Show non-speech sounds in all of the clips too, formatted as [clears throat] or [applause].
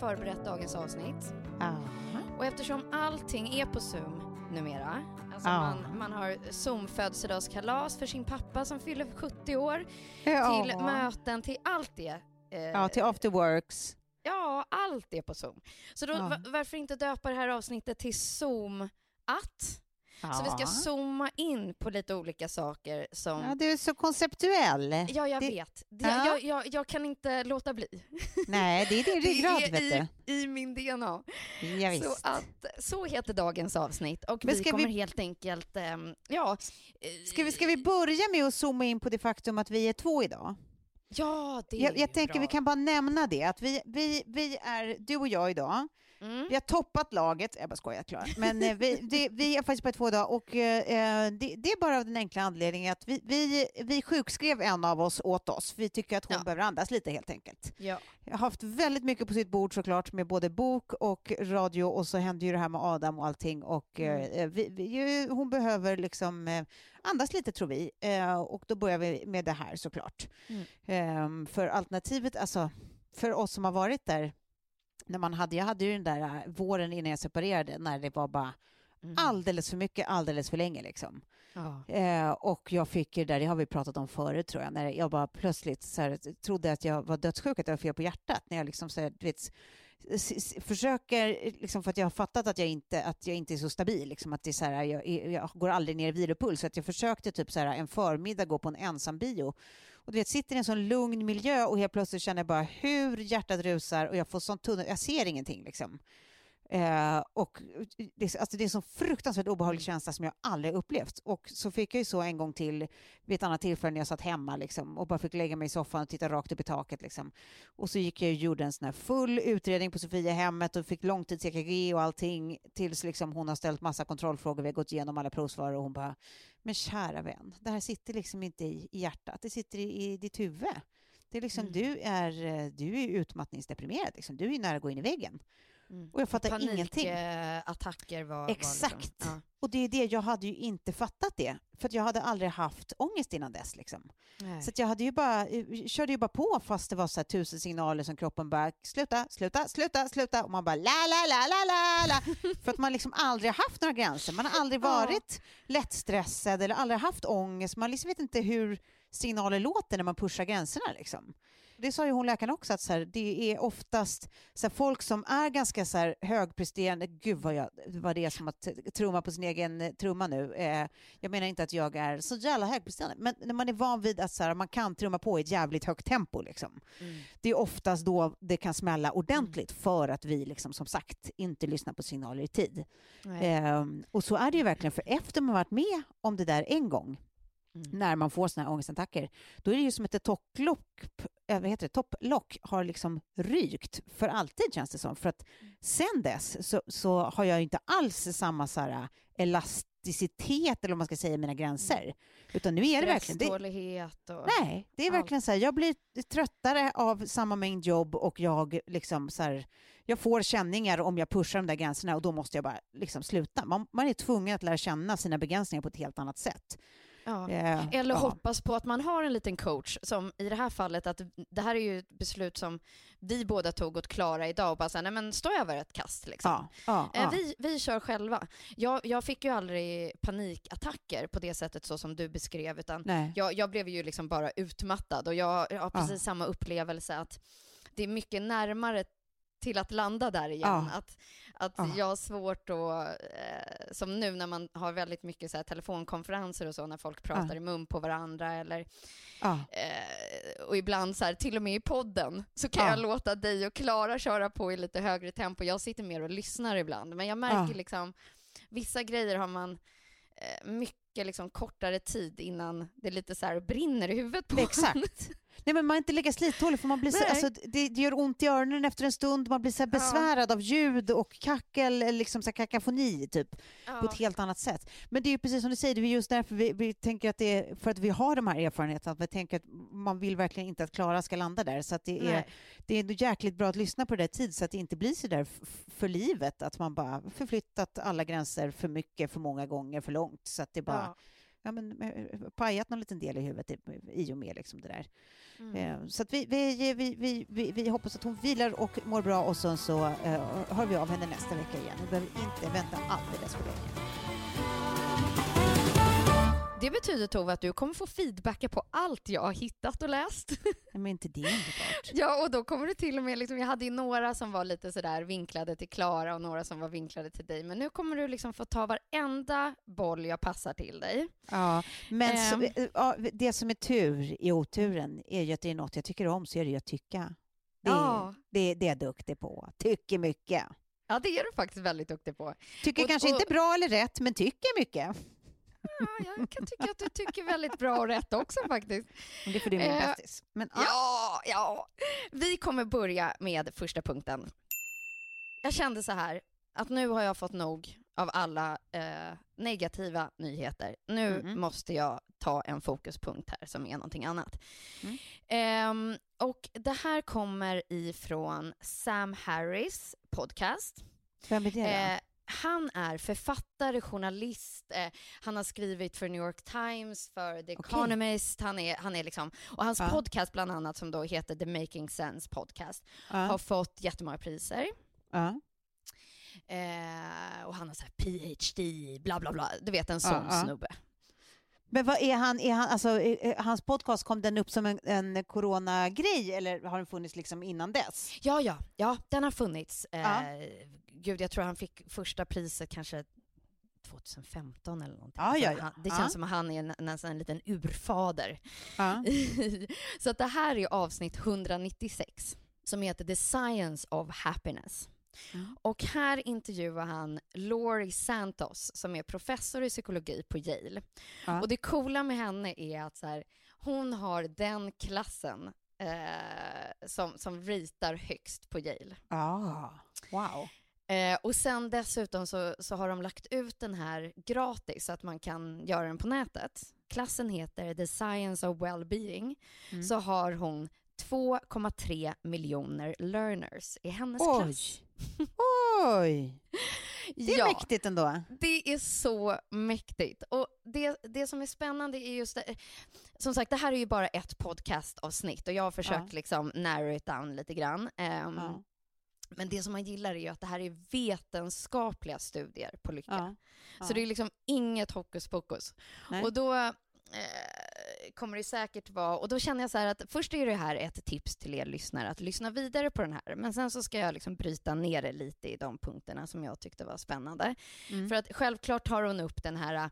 Förberett dagens avsnitt. Och eftersom allting är på Zoom numera, alltså man, man har Zoom födelsedagskalas för sin pappa som fyller 70 år, Ja. till möten, till allt det. Eh, Ja, till afterworks. ja, allt är på Zoom. Så då, varför inte döpa det här avsnittet till Zoom att? Så vi ska Ja. zooma in på lite olika saker som... Ja, du är så konceptuell. Ja, jag Det- vet. Det, Ja. jag, jag, jag kan inte låta bli. Nej, det är din [laughs] ryggrad, det vet du. i, i min DNA. Ja, Så, visst. att, så heter dagens avsnitt och Men vi kommer vi- helt enkelt, ehm, ja... eh, Ska vi, ska vi börja med att zooma in på det faktum att vi är två idag? Ja, det är Jag, jag tänker bra. vi kan bara nämna det, att vi, vi, vi är, du och jag idag, Mm. vi har toppat laget, jag bara skojar Klara, men eh, vi, det, vi är faktiskt bara två idag och eh, det, det är bara av den enkla anledningen att vi, vi, vi sjukskrev en av oss åt oss. Vi tycker att hon Ja. behöver andas lite helt enkelt. Ja. Jag har haft väldigt mycket på sitt bord såklart med både bok och radio och så hände ju det här med Adam och allting och Mm. eh, vi, vi, hon behöver liksom eh, andas lite tror vi eh, och då börjar vi med det här såklart. Mm. Ehm, för alternativet, alltså för oss som har varit där när man hade, jag hade ju den där eh, våren innan jag separerade när det var bara Mm. alldeles för mycket, alldeles för länge liksom. Ja. Eh, och jag fick ju där, det har vi pratat om förut tror jag, när jag bara plötsligt så här, trodde att jag var dödssjuk, att jag var fel på hjärtat. När jag liksom så här, vet, försöker, liksom för att jag har fattat att jag inte, att jag inte är så stabil, liksom att det är så här, jag, jag går aldrig ner i vilopuls, så att jag försökte typ så här, en förmiddag gå på en ensam bio. Och du vet, sitter i en sån lugn miljö och helt plötsligt känner jag bara hur hjärtat rusar och jag får sån tunnel, jag ser ingenting liksom. Eh, och det, alltså det är en så fruktansvärt obehaglig känsla som jag aldrig upplevt. Och så fick jag ju så en gång till vid ett annat tillfälle när jag satt hemma liksom, och bara fick lägga mig i soffan och titta rakt upp i taket. Liksom. Och så gick jag och gjorde en sån här full utredning på Sofiahemmet och fick långtids-EKG och allting tills liksom hon har ställt massa kontrollfrågor. Vi har gått igenom alla provsvar och hon bara, men kära vän, det här sitter liksom inte i, hjärtat, det sitter i, i ditt huvud. Det är liksom, Mm. du, är, du är utmattningsdeprimerad, liksom. du är nära att gå in i väggen. Mm. Och jag fattar ingenting. Panikattacker var, var Exakt. liksom, ja. Och det är det, jag hade ju inte fattat det. För jag hade aldrig haft ångest innan dess. Liksom. Så jag hade ju bara, eh, körde ju bara på fast det var så tusen signaler som kroppen bara sluta, sluta, sluta, sluta. Och man bara la, la, la, la, la, la. [laughs] För att man liksom aldrig har haft några gränser. Man har aldrig Ja. varit lättstressad eller aldrig haft ångest. Man liksom vet inte hur signaler låter när man pushar gränserna. Liksom. Det sa ju hon läkaren också, att så här, det är oftast så här, folk som är ganska så här, högpresterande, gud vad, jag, vad det är som att trumma på sin egen trumma nu. Eh, jag menar inte att jag är så jävla högpresterande, men när man är van vid att så här, man kan trumma på i ett jävligt högt tempo, liksom. Mm. det är oftast då det kan smälla ordentligt mm. för att vi, liksom, som sagt, inte lyssnar på signaler i tid. Eh, och så är det ju verkligen, för efter man varit med om det där en gång, Mm. när man får såna här ångestattacker, då är det ju som ett topplock, äh, vad heter det, topplock har liksom rykt för alltid känns det som. För att sen dess så, så har jag inte alls samma så här, elasticitet eller vad man ska säga i mina gränser. Utan nu är det verkligen... Det, och nej, det är verkligen så här, jag blir tröttare av samma mängd jobb och jag liksom så här, jag får känningar om jag pushar de där gränserna och då måste jag bara liksom sluta. Man, man är tvungen att lära känna sina begränsningar på ett helt annat sätt. Ja. Yeah. Eller ja. hoppas på att man har en liten coach, som i det här fallet, att det här är ju ett beslut som vi båda tog åt Klara idag och bara säga, nej men stå över ett kast liksom. Ja. Eh, vi, vi kör själva. Jag, jag fick ju aldrig panikattacker på det sättet så som du beskrev, utan jag, jag, blev ju liksom bara utmattad och jag har precis samma upplevelse att det är mycket närmare till att landa där igen. Att, att ah. jag har svårt att, eh, som nu när man har väldigt mycket så här, telefonkonferenser och så, när folk pratar ah. i mun på varandra eller eh, och ibland så här, till och med i podden, så kan jag låta dig och Klara köra på i lite högre tempo. Jag sitter mer och lyssnar ibland, men jag märker liksom, vissa grejer har man eh, mycket liksom kortare tid innan det lite så här brinner i huvudet på Exakt. Nej, men man är inte lika slithålig för man blir så, alltså, det, det, gör ont i öronen efter en stund, man blir så besvärad ja. av ljud och kackel, liksom så kakafoni typ, ja. på ett helt annat sätt. Men det är ju precis som du säger, det är just därför vi, vi tänker att det är för att vi har de här erfarenheterna, att vi tänker att man vill verkligen inte att Klara ska landa där, så att det är, det är jäkligt bra att lyssna på det där tid så att det inte blir så där för livet, att man bara förflyttat alla gränser för mycket, för många gånger, för långt, så att det bara ja ja, men, eh, pajat någon liten del i huvudet i, i och med liksom det där. Mm. Eh, så att vi, vi, vi, vi, vi, hoppas att hon vilar och mår bra och sen så eh, hör vi av henne nästa vecka igen. Vi behöver inte vänta alldeles för länge. Det betyder Tove att du kommer få feedbacka på allt jag har hittat och läst. Men inte det underbart? [laughs] ja, och då kommer du till och med, liksom, jag hade ju några som var lite sådär vinklade till Klara och några som var vinklade till dig, men nu kommer du liksom få ta varenda boll jag passar till dig. Ja, men um, så, ehm. ja, det som är tur i oturen är ju att det är något jag tycker om, så är det ju att tycka. Det, ja. det, det är jag duktig på. Tycker mycket. Ja, det är du faktiskt väldigt duktig på. Tycker och, kanske och, inte bra eller rätt, men tycker mycket. Ja, jag kan tycka att du tycker väldigt bra och rätt också faktiskt. Det är för min eh, bästis. Men, ja. ja, ja. Vi kommer börja med första punkten. Jag kände så här, att nu har jag fått nog av alla eh, negativa nyheter. Nu mm. måste jag ta en fokuspunkt här som är någonting annat. Mm. Eh, och det här kommer ifrån Sam Harris podcast. Vem är det då? Eh, han är författare, journalist, eh, han har skrivit för New York Times, för The Economist, okay. han är, han är liksom, och hans ja. podcast bland annat som då heter The Making Sense Podcast ja. har fått jättemånga priser. Ja. Eh, och han har så PhD, bla bla bla, du vet en sån snubbe. Men vad är han, är han, alltså, hans podcast, kom den upp som en, en coronagrej eller har den funnits liksom innan dess? Ja, ja, ja, den har funnits. Ja. Eh, gud, jag tror han fick första priset kanske 2015 eller någonting. Ja, ja, ja. Han, det känns ja. som att han är nästan en, liten urfader. Ja. [laughs] så att det här är avsnitt 196 som heter The Science of Happiness. Mm. Och här intervjuar han Laurie Santos som är professor i psykologi på Yale. Ja. Och det coola med henne är att så här, hon har den klassen eh, som, som ritar högst på Yale. Ah, wow. Eh, och sen dessutom så, så har de lagt ut den här gratis så att man kan göra den på nätet. Klassen heter The Science of Wellbeing. Mm. Så har hon 2,3 miljoner learners i hennes Oj. klass. Oj! Det är ja, mäktigt ändå. Det är så mäktigt. Och det, det som är spännande är just det, som sagt, det här är ju bara ett podcastavsnitt och jag har försökt ja. liksom narrow it down lite grann. Um, ja. Men det som man gillar är ju att det här är vetenskapliga studier på lycka. Så det är liksom inget hokus pokus. Nej. Och då eh, kommer det säkert vara, och då känner jag så här att först är det här ett tips till er lyssnare att lyssna vidare på den här, men sen så ska jag liksom bryta ner det lite i de punkterna som jag tyckte var spännande. Mm. För att självklart tar hon upp den här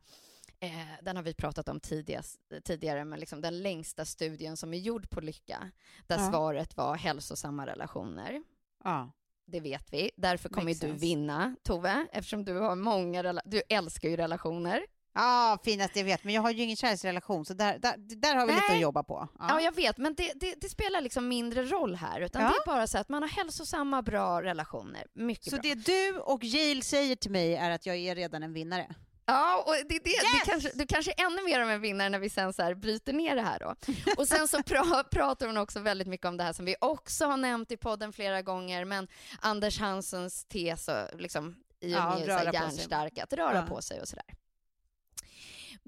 Eh, den har vi pratat om tidigast, tidigare, men liksom den längsta studien som är gjord på lycka, där ja. svaret var hälsosamma relationer. Ja. Det vet vi. Därför kommer du vinna, Tove, eftersom du har många Du älskar ju relationer. Ja, finast jag vet, men jag har ju ingen kärleksrelation, så där, där, där har vi Nej. lite att jobba på. Ja, ja jag vet, men det, det, det, spelar liksom mindre roll här, utan ja. det är bara så att man har hälsosamma, bra relationer. Mycket så bra. det du och Jail säger till mig är att jag är redan en vinnare? Ja, och det, det, yes! det kanske, du kanske är ännu mer av en vinnare när vi sen så bryter ner det här då. Och sen så pra, [laughs] pratar hon också väldigt mycket om det här som vi också har nämnt i podden flera gånger, men Anders Hansens tes och liksom i och med ja, hjärnstark, att röra ja. på sig och sådär.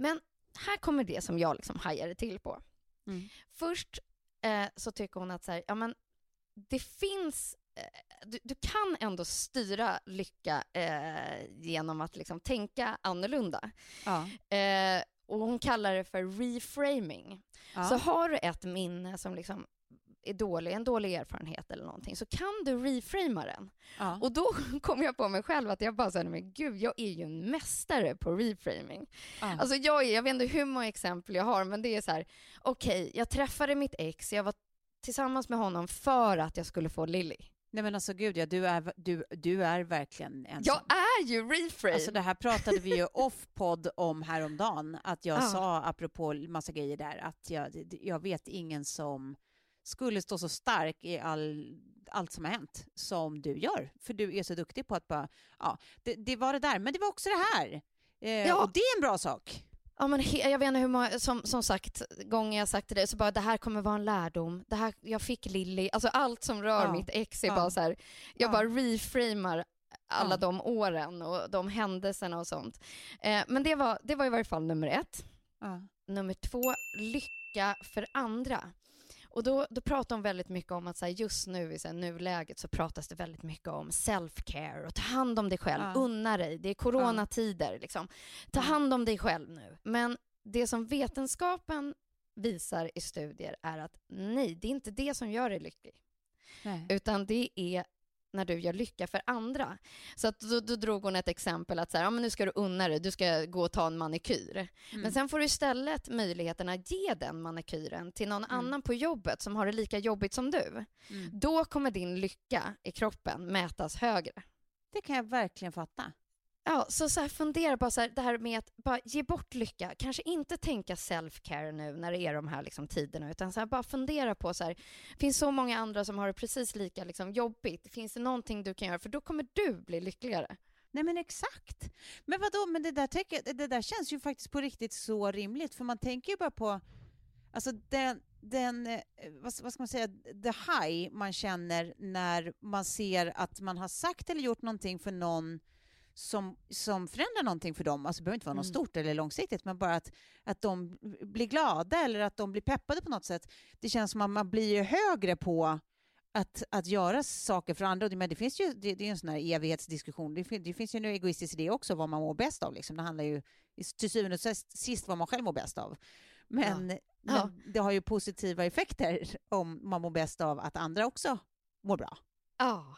Men här kommer det som jag liksom hajade till på. Mm. Först eh, så tycker hon att så här, ja, men det finns eh, du, du, kan ändå styra lycka eh, genom att liksom tänka annorlunda. Ja. Eh, och hon kallar det för reframing. Ja. Så har du ett minne som liksom är dålig, en dålig erfarenhet eller någonting, så kan du reframa den. Ja. Och då [laughs] kom jag på mig själv att jag bara sa, men gud, jag är ju en mästare på reframing. Ja. Alltså jag, är, jag vet inte hur många exempel jag har, men det är så här, okej, okay, jag träffade mitt ex, jag var tillsammans med honom för att jag skulle få Lilly. Nej men alltså gud ja, du är, du, du är verkligen en Jag är ju reframe! Alltså det här pratade vi ju off-podd om häromdagen, att jag ah. sa, apropå massa grejer där, att jag, jag vet ingen som skulle stå så stark i all, allt som har hänt som du gör. För du är så duktig på att bara, ja, det, det var det där, men det var också det här. Eh, ja. Och det är en bra sak. Ja, men jag vet inte hur många, som, som sagt, gånger jag sagt till dig, så bara det här kommer vara en lärdom. Det här, jag fick Lilly, alltså allt som rör ja. mitt ex är ja. bara så här, jag ja. bara reframar alla de åren och de händelserna och sånt. Eh, men det var, det var i varje fall nummer ett. Nummer två, lycka för andra. Och då, då pratar hon väldigt mycket om att så här, just nu i så här, nuläget så pratas det väldigt mycket om self-care och ta hand om dig själv, ja. unna dig, det är coronatider, liksom. ta hand om dig själv nu. Men det som vetenskapen visar i studier är att nej, det är inte det som gör dig lycklig. Nej. Utan det är när du gör lycka för andra. Så att då, då drog hon ett exempel att så här, ja, men nu ska du unna dig, du ska gå och ta en manikyr. Mm. Men sen får du istället möjligheten att ge den manikyren till någon mm. annan på jobbet som har det lika jobbigt som du. Mm. Då kommer din lycka i kroppen mätas högre. Det kan jag verkligen fatta. Ja, så, så här, fundera på så här, det här med att bara ge bort lycka. Kanske inte tänka self-care nu när det är de här liksom, tiderna, utan så här, bara fundera på så här, finns så många andra som har det precis lika liksom, jobbigt. Finns det någonting du kan göra? För då kommer du bli lyckligare. Nej men exakt. Men vadå, men det där, tänker, det där känns ju faktiskt på riktigt så rimligt, för man tänker ju bara på alltså den, den eh, vad, vad ska man säga, the high man känner när man ser att man har sagt eller gjort någonting för någon som, som förändrar någonting för dem. Alltså, det behöver inte vara något mm. stort eller långsiktigt, men bara att, att de blir glada eller att de blir peppade på något sätt. Det känns som att man blir högre på att, att göra saker för andra. Men det finns ju det, det är en sån här evighetsdiskussion. Det, det finns ju en egoistisk idé också, vad man mår bäst av. Liksom. Det handlar ju till syvende och sist vad man själv mår bäst av. Men, ja. men ja. det har ju positiva effekter om man mår bäst av att andra också mår bra. Ja,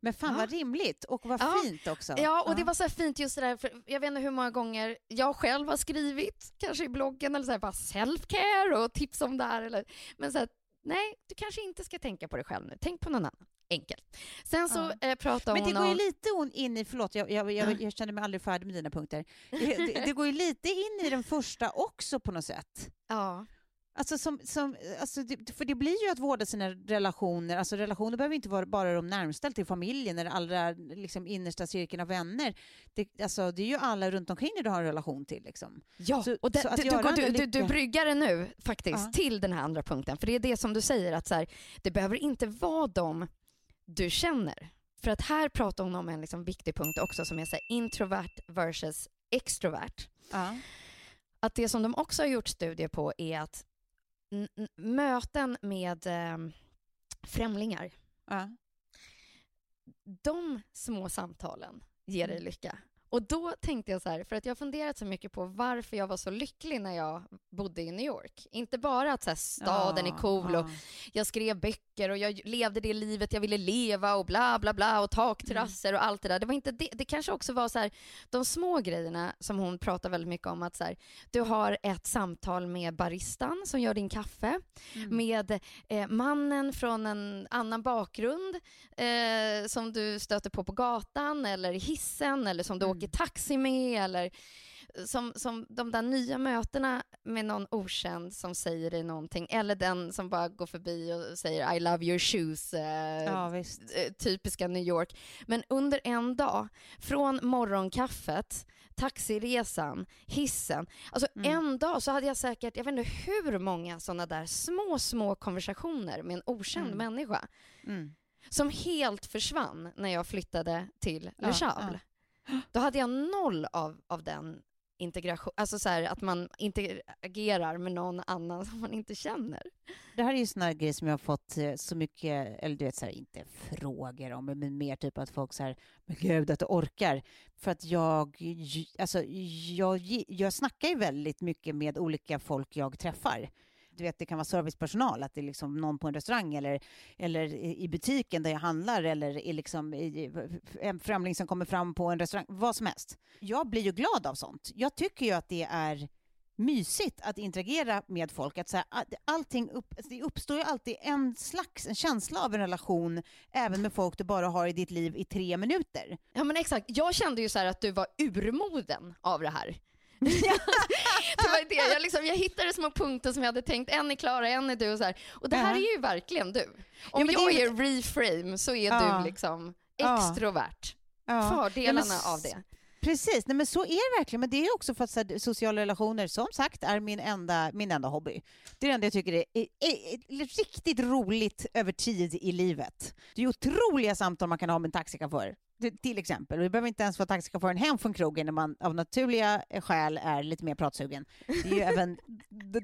men fan ja. vad rimligt och vad ja. fint också. Ja, och ja. det var så fint just det där, för jag vet inte hur många gånger jag själv har skrivit, kanske i bloggen eller så här, bara self-care och tips om det här. Eller, men så här, nej, du kanske inte ska tänka på dig själv nu, tänk på någon annan. Enkelt. Sen så ja. eh, pratar hon Men det går ju lite in i, förlåt, jag, jag, jag, jag känner mig aldrig färdig med dina punkter. Det, det, det, går ju lite in i den första också på något sätt. [laughs] Ja. Alltså, som, som, alltså det, för det blir ju att vårda sina relationer. Alltså relationer behöver inte vara bara de närmsta till familjen eller allra liksom, innersta cirkeln av vänner. Det, alltså, det är ju alla runt omkring du har en relation till. Liksom. Ja, så, och det, du, du, du, du, bryggar det nu faktiskt ja. till den här andra punkten. För det är det som du säger, att så här, det behöver inte vara de du känner. För att här pratar hon om en liksom viktig punkt också som är så här, introvert versus extrovert. Ja. Att det som de också har gjort studier på är att möten med eh, främlingar. Ja. De små samtalen ger dig mm. lycka. Och då tänkte jag så här, för att jag har funderat så mycket på varför jag var så lycklig när jag bodde i New York. Inte bara att så här, staden ja, är cool ja. och jag skrev böcker och jag levde det livet jag ville leva och bla bla bla och takterrasser mm. och allt det där. Det var inte det. Det kanske också var så här, de små grejerna som hon pratar väldigt mycket om att så här, du har ett samtal med baristan som gör din kaffe, mm. med eh, mannen från en annan bakgrund eh, som du stöter på på gatan eller i hissen eller som du mm. Åker taxi med eller som, som de där nya mötena med någon okänd som säger dig någonting eller den som bara går förbi och säger I love your shoes, eh, ja, eh, typiska New York. Men under en dag, från morgonkaffet, taxiresan, hissen, alltså mm. en dag så hade jag säkert, jag vet inte hur många sådana där små, små konversationer med en okänd mm. människa. Mm. Som helt försvann när jag flyttade till Le Chable. Ja, då hade jag noll av, av den integration, alltså så här, att man interagerar med någon annan som man inte känner. Det här är ju sådana grejer som jag har fått eh, så mycket, eller du vet, så här, inte frågor om, men mer typ att folk så här, men gud att du orkar. För att jag, alltså jag, jag snackar ju väldigt mycket med olika folk jag träffar du vet, det kan vara servicepersonal, att det är liksom någon på en restaurang eller, eller i butiken där jag handlar eller i liksom i, en främling som kommer fram på en restaurang, vad som helst. Jag blir ju glad av sånt. Jag tycker ju att det är mysigt att interagera med folk. Att så här, allting upp, alltså det uppstår ju alltid en slags en känsla av en relation även med folk du bara har i ditt liv i tre minuter. Ja men exakt. Jag kände ju så att du var urmoden av det här. [laughs] det var det. Jag, liksom, jag hittade små punkter som jag hade tänkt, en är Klara, en är du och så här. Och det här är ju verkligen du. Om ja, jag är, är reframe så är ja. du liksom extrovert. Ja. Fördelarna ja, av det. Precis, Nej, men så är det verkligen. Men det är också för att här, sociala relationer, som sagt, är min enda, min enda hobby. Det är det enda jag tycker är, är, är, är riktigt roligt över tid i livet. Det är otroliga samtal man kan ha med en taxichaufför till exempel. Vi behöver inte ens få taxichauffören hem från krogen när man av naturliga skäl är lite mer pratsugen. Det är ju [laughs] även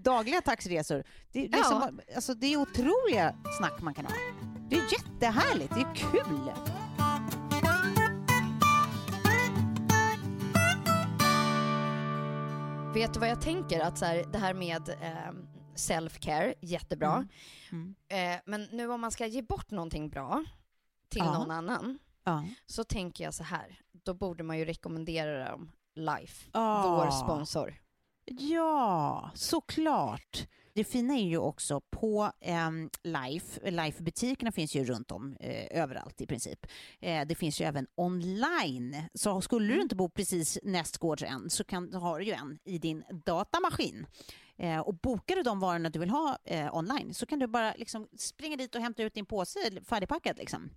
dagliga taxiresor. Det, är ja. som, alltså, det är otroliga snack man kan ha. Det är jättehärligt, det är kul. Vet du vad jag tänker? Att så här, det här med eh, self-care, jättebra. Mm. Mm. Eh, men nu om man ska ge bort någonting bra till ja. någon annan, ja. så tänker jag så här, då borde man ju rekommendera dem Life, ja. vår sponsor. Ja, såklart. Det fina är ju också på eh, Life, Life-butikerna finns ju runt om eh, överallt i princip. Eh, det finns ju även online. Så skulle du mm. inte bo precis nästgårds än så kan, har du ju en i din datamaskin. Eh, och bokar du de varorna du vill ha eh, online så kan du bara liksom springa dit och hämta ut din påse färdigpackad. Liksom.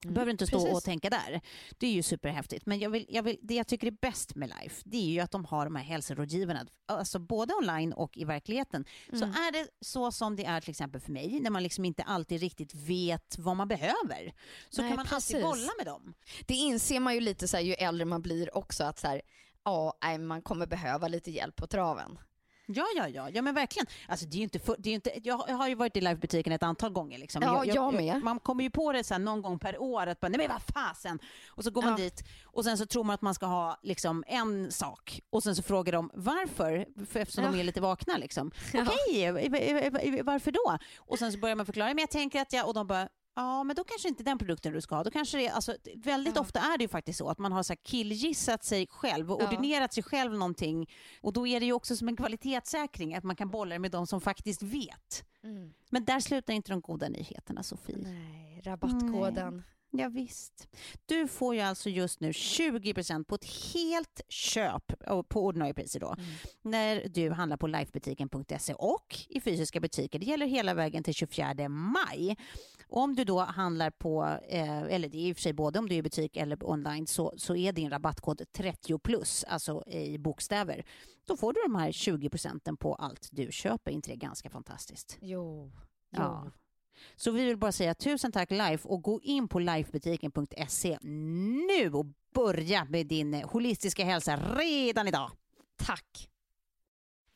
Du behöver inte stå Precis. och tänka där. Det är ju superhäftigt. Men jag vill, jag vill, det jag tycker är bäst med Life, det är ju att de har de här hälsorådgivarna, alltså både online och i verkligheten. Mm. Så är det så som det är till exempel för mig, när man liksom inte alltid riktigt vet vad man behöver, så Nej, kan man precis. alltid bolla med dem. Det inser man ju lite så här, ju äldre man blir också, att så här, ja, man kommer behöva lite hjälp på traven. Ja, ja, ja, ja men verkligen. Alltså, det är inte för, det är inte, jag, har ju varit i livebutiken ett antal gånger. Liksom. Ja, jag, jag, med. man kommer ju på det så någon gång per år, att bara, nej men vad fasen. Och så går man ja. dit och sen så tror man att man ska ha liksom, en sak och sen så frågar de varför, för eftersom ja. de är lite vakna. Liksom. Okej, okay, varför då? Och sen så börjar man förklara, men jag tänker att jag, och de bara, Ja, men då kanske inte den produkten du ska ha. Då kanske det, alltså, väldigt ja. ofta är det ju faktiskt så att man har så killgissat sig själv och ja. ordinerat sig själv någonting. Och då är det ju också som en kvalitetssäkring att man kan bolla med de som faktiskt vet. Mm. Men där slutar inte de goda nyheterna, Sofie. Nej, rabattkoden. Ja, visst. Du får ju alltså just nu 20% på ett helt köp på ordinarie priser då, mm. när du handlar på lifebutiken.se och i fysiska butiker. Det gäller hela vägen till 24 maj. Om du då handlar på, eh, eller det är i och för sig både om du är i butik eller online, så, så är din rabattkod 30 plus, alltså i bokstäver. Då får du de här 20 procenten på allt du köper. inte det ganska fantastiskt? Jo. jo. Ja. Så vi vill bara säga tusen tack Life och gå in på lifebutiken.se nu och börja med din eh, holistiska hälsa redan idag. Tack.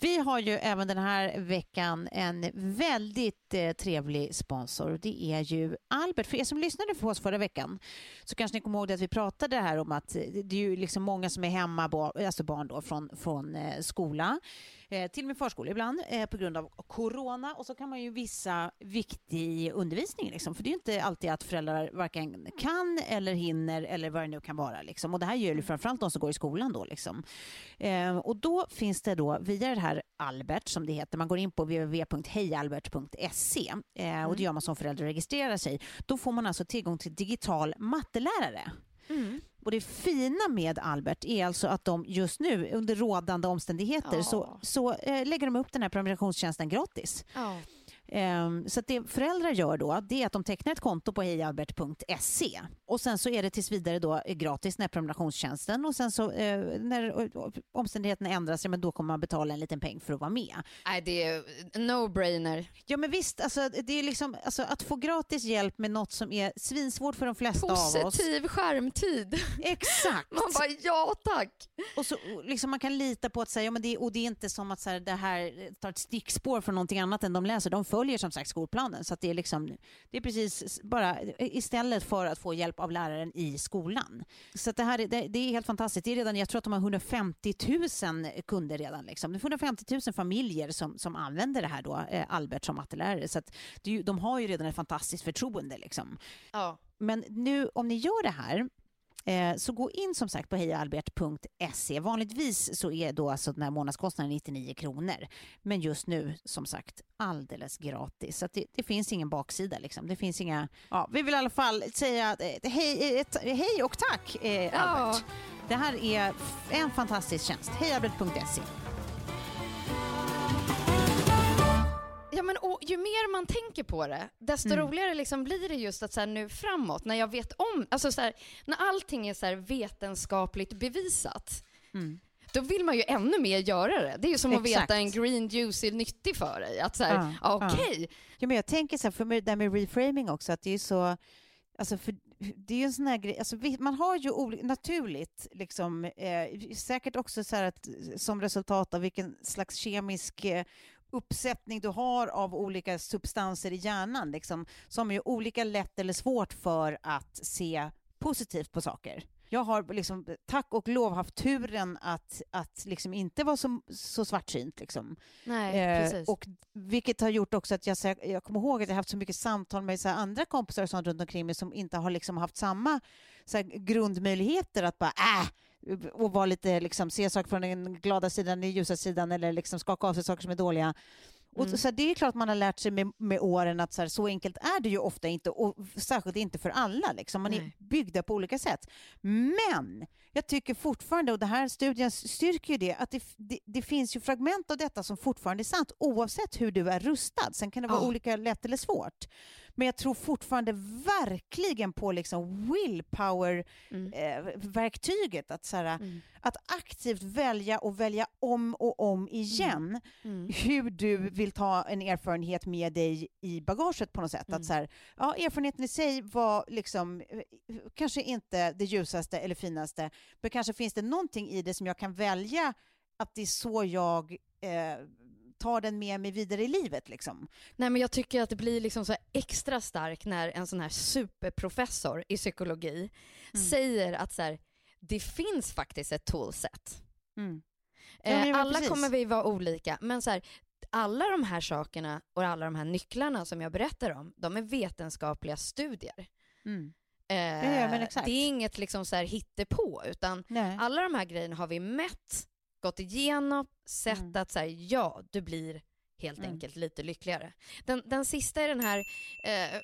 Vi har ju även den här veckan en väldigt eh, trevlig sponsor. Det är ju Albert. För er som lyssnade på oss förra veckan så kanske ni kommer ihåg att vi pratade här om att det är ju liksom många som är hemma, alltså barn då, från, från eh, skola eh, till och med förskola ibland eh, på grund av corona. Och så kan man ju vissa viktig undervisning, liksom, för det är ju inte alltid att föräldrar varken kan eller hinner eller vad det nu kan vara. Liksom. Och det här gäller framförallt de som går i skolan då. Liksom. Eh, och då finns det då via det här Albert, som det heter, man går in på www.hejalbert.se och det mm. gör man som förälder och registrerar sig. Då får man alltså tillgång till digital mattelärare. Mm. Och det fina med Albert är alltså att de just nu under rådande omständigheter ja. så, så eh, lägger de upp den här prenumerationstjänsten gratis. Ja. Ehm, så det föräldrar gör då, det är att de tecknar ett konto på hejalbert.se och sen så är det tills vidare då gratis den här prenumerationstjänsten och sen så eh, när omständigheterna ändras, men då kommer man betala en liten peng för att vara med. Nej, det är no-brainer. Ja, men visst, alltså, det är liksom, alltså, att få gratis hjälp med något som är svinsvårt för de flesta Positiv av oss. Positiv skärmtid. Exakt. [laughs] man bara, ja tack. Och så liksom, man kan lita på att säga, ja, men det, och det är inte som att så här, det här tar ett stickspår från någonting annat än de läser. De följer som sagt skolplanen. Så det, är liksom, det är precis bara istället för att få hjälp av läraren i skolan. Så det här det, det, är helt fantastiskt. Det är redan, jag tror att de har 150 000 kunder redan. Liksom. Det är 150 000 familjer som, som använder det här då, eh, Albert som mattelärare. Så att det, de har ju redan ett fantastiskt förtroende. Liksom. Ja. Men nu om ni gör det här så gå in som sagt på hejaalbert.se. Vanligtvis så är då alltså den här månadskostnaden 99 kronor. Men just nu som sagt alldeles gratis. Så det, det, finns ingen baksida liksom. Det finns inga... Ja, vi vill i alla fall säga eh, hej, eh, hej och tack eh, Albert. Ja. Det här är en fantastisk tjänst. Hejaalbert.se. Ja, men, och, ju mer man tänker på det, desto mm. roligare liksom blir det just att så här, nu framåt, när jag vet om, alltså så här, när allting är så här, vetenskapligt bevisat, mm. då vill man ju ännu mer göra det. Det är ju som Exakt. att veta en green juice är nyttig för dig. Att så här, ja, okej. Okay. Ja. ja. jag tänker så här, för det där med reframing också, att det är så, alltså för det är ju en sån här grej, alltså, man har ju olika, naturligt, liksom, eh, säkert också så att, som resultat av vilken slags kemisk eh, uppsättning du har av olika substanser i hjärnan liksom, som är olika lätt eller svårt för att se positivt på saker. Jag har liksom, tack och lov haft turen att, att liksom inte vara så, så svartsynt. Liksom. Nej, eh, och vilket har gjort också att jag, jag kommer ihåg att jag haft så mycket samtal med så andra kompisar och sånt runt omkring mig som inte har liksom haft samma så här, grundmöjligheter att bara äh, och vara lite, liksom, se saker från den glada sidan, den ljusa sidan eller liksom skaka av sig saker som är dåliga. Mm. Och så det är klart man har lärt sig med, med åren att så, här, så enkelt är det ju ofta inte och särskilt inte för alla. Liksom. Man Nej. är byggda på olika sätt. Men jag tycker fortfarande, och den här studien styrker ju det, att det, det, det, finns ju fragment av detta som fortfarande är sant oavsett hur du är rustad. Sen kan det vara oh. olika lätt eller svårt. Men jag tror fortfarande verkligen på liksom willpower-verktyget. Mm. Eh, att, mm. att aktivt välja och välja om och om igen mm. mm. hur du vill ta en erfarenhet med dig i bagaget på något sätt. Att mm. så här, ja, erfarenheten i sig var liksom, eh, kanske inte det ljusaste eller finaste, men kanske finns det någonting i det som jag kan välja att det är så jag eh, tar den med mig vidare i livet. Liksom. Nej, men jag tycker att det blir liksom så extra starkt när en sån här superprofessor i psykologi mm. säger att så här, det finns faktiskt ett toolset. Mm. Eh, alla precis. kommer vi vara olika, men så här, alla de här sakerna och alla de här nycklarna som jag berättar om, de är vetenskapliga studier. Mm. Eh, ja, det är inget liksom så här hittepå, utan Nej. alla de här grejerna har vi mätt gått igenom, sett mm. att så här, ja, du blir helt mm. enkelt lite lyckligare. Den, den sista är den här, eh,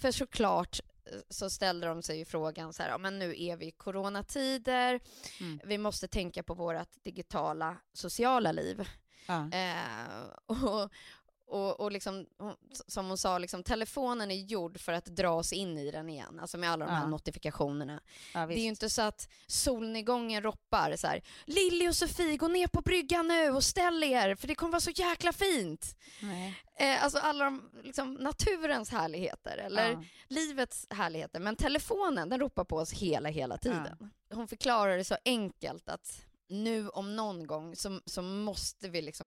för såklart eh, så ställde de sig ju frågan så här, ja, men nu är vi i coronatider, mm. vi måste tänka på vårt digitala sociala liv. Ja. Eh, och, och, och liksom, som hon sa, liksom, telefonen är gjord för att dra oss in i den igen, alltså med alla de här ja. notifikationerna. Ja, det är ju inte så att solnedgången roppar så här, Lilly och Sofie, gå ner på bryggan nu och ställ er, för det kommer vara så jäkla fint. Eh, alltså alla de, liksom, naturens härligheter, eller ja. livets härligheter. Men telefonen, den ropar på oss hela, hela tiden. Hon förklarar det så enkelt att nu om någon gång så, så måste vi liksom...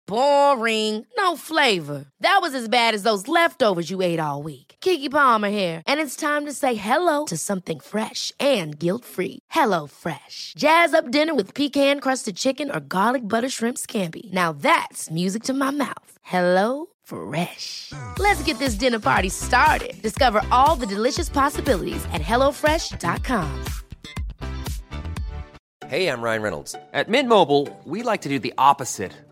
Boring. No flavor. That was as bad as those leftovers you ate all week. Kiki Palmer here, and it's time to say hello to something fresh and guilt-free. Hello Fresh. Jazz up dinner with pecan-crusted chicken or garlic butter shrimp scampi. Now that's music to my mouth. Hello Fresh. Let's get this dinner party started. Discover all the delicious possibilities at hellofresh.com. Hey, I'm Ryan Reynolds. At Mint Mobile, we like to do the opposite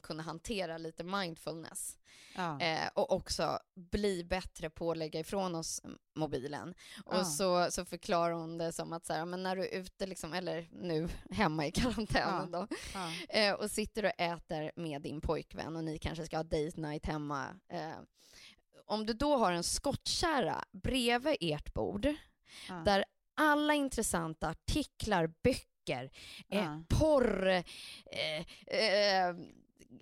kunna hantera lite mindfulness. Ja. Eh, och också bli bättre på att lägga ifrån oss mobilen. Och ja. så, så förklarar hon det som att så här, men när du är ute, liksom, eller nu [laughs] hemma i karantänen ja. då, eh, och sitter och äter med din pojkvän och ni kanske ska ha date night hemma. Eh, om du då har en skottkärra bredvid ert bord, där alla intressanta artiklar, böcker, eh, porr, eh, eh,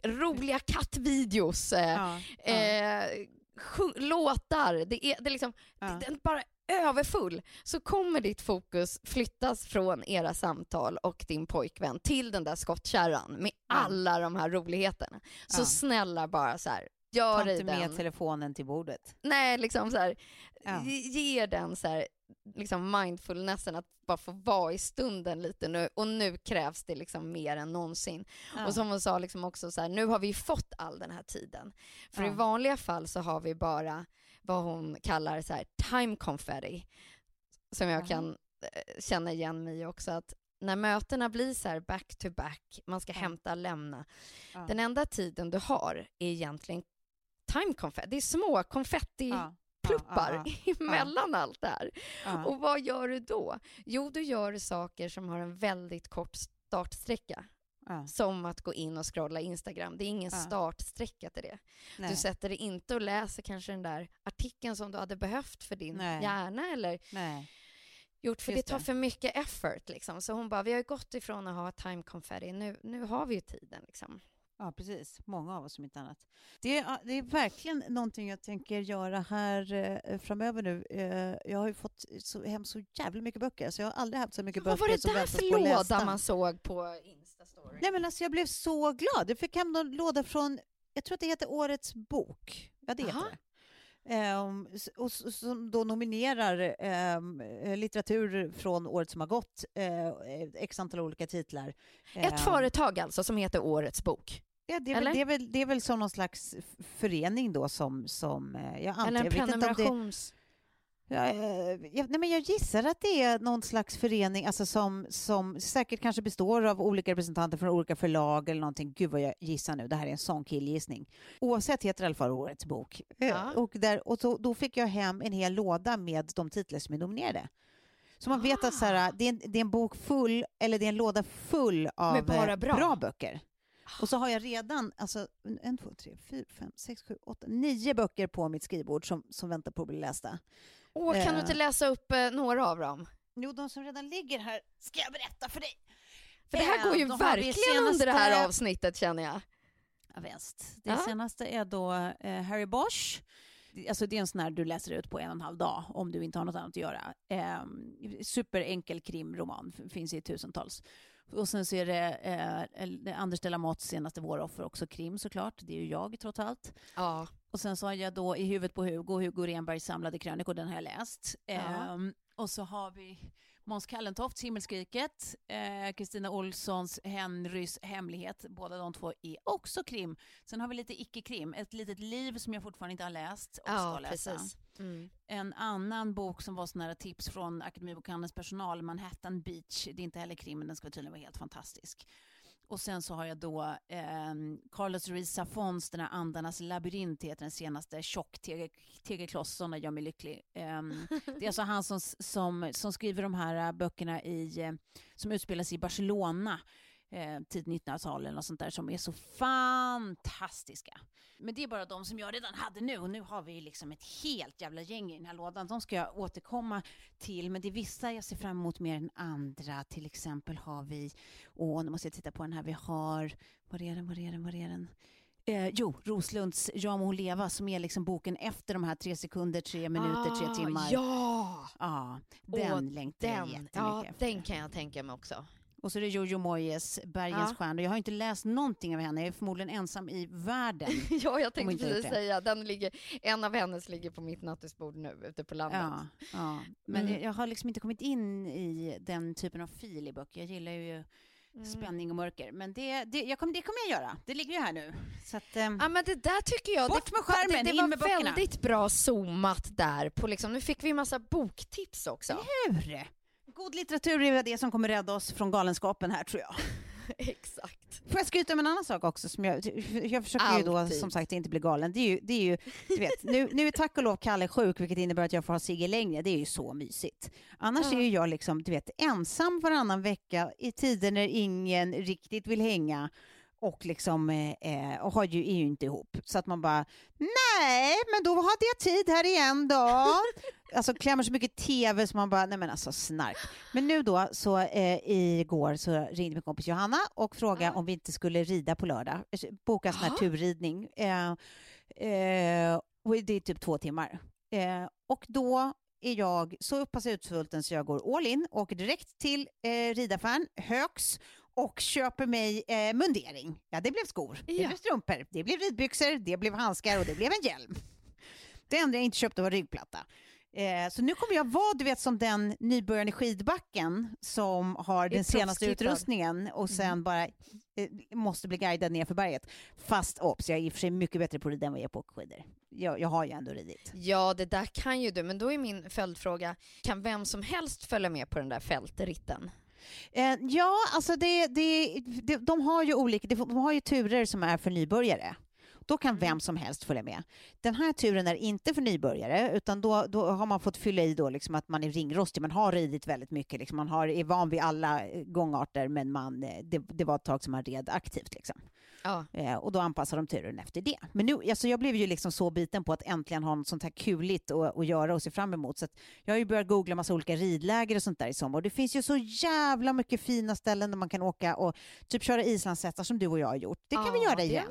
roliga kattvideos, eh, ja. Eh, låtar, det är, det är liksom, det, den bara överfull, så kommer ditt fokus flyttas från era samtal och din pojkvän till den där skottkärran med alla de här roligheterna. Så snälla bara så här, gör Ta inte med telefonen till bordet. Nej, liksom så här, ge den så här, liksom mindfulnessen att bara få vara i stunden lite nu och nu krävs det liksom mer än någonsin. Ja. Och som hon sa liksom också så här, nu har vi fått all den här tiden. För ja. i vanliga fall så har vi bara vad hon kallar så här time confetti som jag ja. kan eh, känna igen mig i också att när mötena blir så här back to back, man ska hämta, lämna. Den enda tiden du har är egentligen time confetti, det är små konfetti pluppar [laughs] emellan allt det här. Och vad gör du då? Jo, du gör saker som har en väldigt kort startsträcka. Som att gå in och scrolla Instagram. Det är ingen startsträcka till det. Nej. Du sätter dig inte och läser kanske den där artikeln som du hade behövt för din Nej. hjärna eller Nej. gjort, för Just det tar för mycket effort. Liksom. Så hon bara, vi har gått ifrån att ha time confetti, nu, nu har vi ju tiden. Liksom. Ja, precis. Många av oss om inte annat. Det är, det är verkligen någonting jag tänker göra här eh, framöver nu. Eh, jag har ju fått så, hem så jävla mycket böcker, så jag har aldrig haft så mycket böcker som Vad var det där för låda man såg på Instastory? Nej, men alltså, jag blev så glad. Jag fick hem en låda från, jag tror att det heter Årets bok. Ja, det Aha. heter det. Um, och som då nominerar um, litteratur från året som har gått, uh, x antal olika titlar. Ett um, företag alltså som heter Årets bok? Ja, det är, väl, det, är väl, det är väl som någon slags förening då som... som jag antar, Eller en prenumerations... Ja, eh, jag, nej men jag gissar att det är någon slags förening alltså som, som säkert kanske består av olika representanter från olika förlag eller någonting. Gud vad jag gissar nu, det här är en sån killgissning. Oavsett heter i alla fall Årets bok. Eh, ja. Och, där, och så, då fick jag hem en hel låda med de titlar som är nominerade. Så man vet att så här, det, är en, det är en bok full, eller det är en låda full av bra. bra böcker. Och så har jag redan alltså, en, två, tre, fyra, fem, sex, sju, åtta, nio böcker på mitt skrivbord som, som väntar på att bli lästa. Åh, kan du inte eh. läsa upp eh, några av dem? Jo, de som redan ligger här ska jag berätta för dig. För det här går ju de verkligen senaste... under det här avsnittet känner jag. Ja, visst. Det ja. senaste är då eh, Harry Bosch. Alltså det är en sån här du läser ut på en och en halv dag om du inte har något annat att göra. Eh, superenkel krimroman, finns i tusentals. Och sen så är det eh, Anders Delamotts senaste våroffer, också krim såklart. Det är ju jag trots allt. Ja. och sen så har jag då I huvudet på Hugo, Hugo Renbergs samlade krönikor, den har jag läst. Ja. Um, och så har vi Måns Kallentofts Himmelskriket, eh, Kristina eh, Olssons Henrys hemlighet. Båda de två är också krim. Sen har vi lite icke-krim, Ett litet liv som jag fortfarande inte har läst och ja, ska läsa. Mm. En annan bok som var sådana tips från Akademibokhandelns personal, Manhattan Beach. Det är inte heller krim, men den ska tydligen vara helt fantastisk. Och sen så har jag då eh, Carlos Ruiz Zafons, den här Andarnas labyrint heter den senaste, tjock tegelkloss, sådana gör mig lycklig. Eh, [laughs] det är alltså han som, som, som skriver de här böckerna i, eh, som utspelar sig i Barcelona eh, tidigt 1900-tal eller något sånt där som är så fantastiska. Men det är bara de som jag redan hade nu och nu har vi liksom ett helt jävla gäng i den här lådan. De ska jag återkomma till, men det är vissa jag ser fram emot mer än andra. Till exempel har vi, åh nu måste jag titta på den här, vi har, var är den, var är den, var är den? Eh, jo, Roslunds Ja må hon leva som är liksom boken efter de här tre sekunder, tre minuter, ah, tre timmar. Ja! Ja, den Åh, längtar jag jättemycket ja, efter. Den kan jag tänka mig också. Och så är det Jojo Moyes, Bergens ja. stjärnor. Jag har inte läst någonting av henne, jag är förmodligen ensam i världen. [laughs] ja, jag tänkte precis säga, den ligger, en av hennes ligger på mitt nattduksbord nu ute på landet. Ja, ja. men mm. jag har liksom inte kommit in i den typen av fil i böcker. Jag gillar ju Mm. spänning och mörker. Men det, det, jag kom, det kommer jag göra. Det ligger ju här nu. Så att, um, ja, men det där tycker jag, bort med skärmen, det, det, det var väldigt bra zoomat där. På liksom, nu fick vi massa boktips också. Eller hur? God litteratur är det som kommer rädda oss från galenskapen här tror jag. [laughs] Exakt. Får jag skryta om en annan sak också? Som jag, jag försöker Alltid. ju då som sagt inte bli galen. Det är ju, det är ju du vet, nu, nu är tack och lov Kalle sjuk vilket innebär att jag får ha Sigge längre. Det är ju så mysigt. Annars mm. är ju jag liksom, du vet, ensam varannan vecka i tider när ingen riktigt vill hänga och liksom eh, eh, och har ju, är ju inte ihop. Så att man bara, nej, men då hade jag tid här igen då. [laughs] alltså klämmer så mycket tv så man bara, nej men alltså snark. Men nu då, så eh, igår så ringde min kompis Johanna och frågade mm. om vi inte skulle rida på lördag, boka sån här turridning. Eh, eh, och det är typ två timmar. Eh, och då är jag så pass utsvulten så jag går all in, åker direkt till eh, ridaffären, Högs och köper mig eh, mundering. Ja, det blev skor, ja. det blev strumpor, det blev ridbyxor, det blev handskar och det blev en hjälm. Det enda jag inte köpte var ryggplatta. Eh, så nu kommer jag vara du vet, som den nybörjaren i skidbacken som har den senaste utrustningen och sen mm. bara eh, måste bli guidad ner för berget. Fast obs, jag är i och för sig mycket bättre på att rida än vad jag är på skidor. Jag, jag har ju ändå ridit. Ja, det där kan ju du, men då är min följdfråga, kan vem som helst följa med på den där fältritten? Eh, ja, alltså det, det, det, de har ju olika, de har ju turer som är för nybörjare. Då kan vem som helst följa med. Den här turen är inte för nybörjare, utan då, då har man fått fylla i då liksom att man är ringrostig, man har ridit väldigt mycket, liksom man har, är van vid alla eh, gångarter, men man, eh, det, det var ett tag som man red aktivt. Liksom. Ja. Eh, och då anpassar de turen efter det. Men nu, alltså jag blev ju liksom så biten på att äntligen ha något sånt här kuligt att, att göra och se fram emot. Så jag har ju börjat googla massa olika ridläger och sånt där i sommar. Och det finns ju så jävla mycket fina ställen där man kan åka och typ köra islandshästar som du och jag har gjort. Det kan ja, vi göra igen.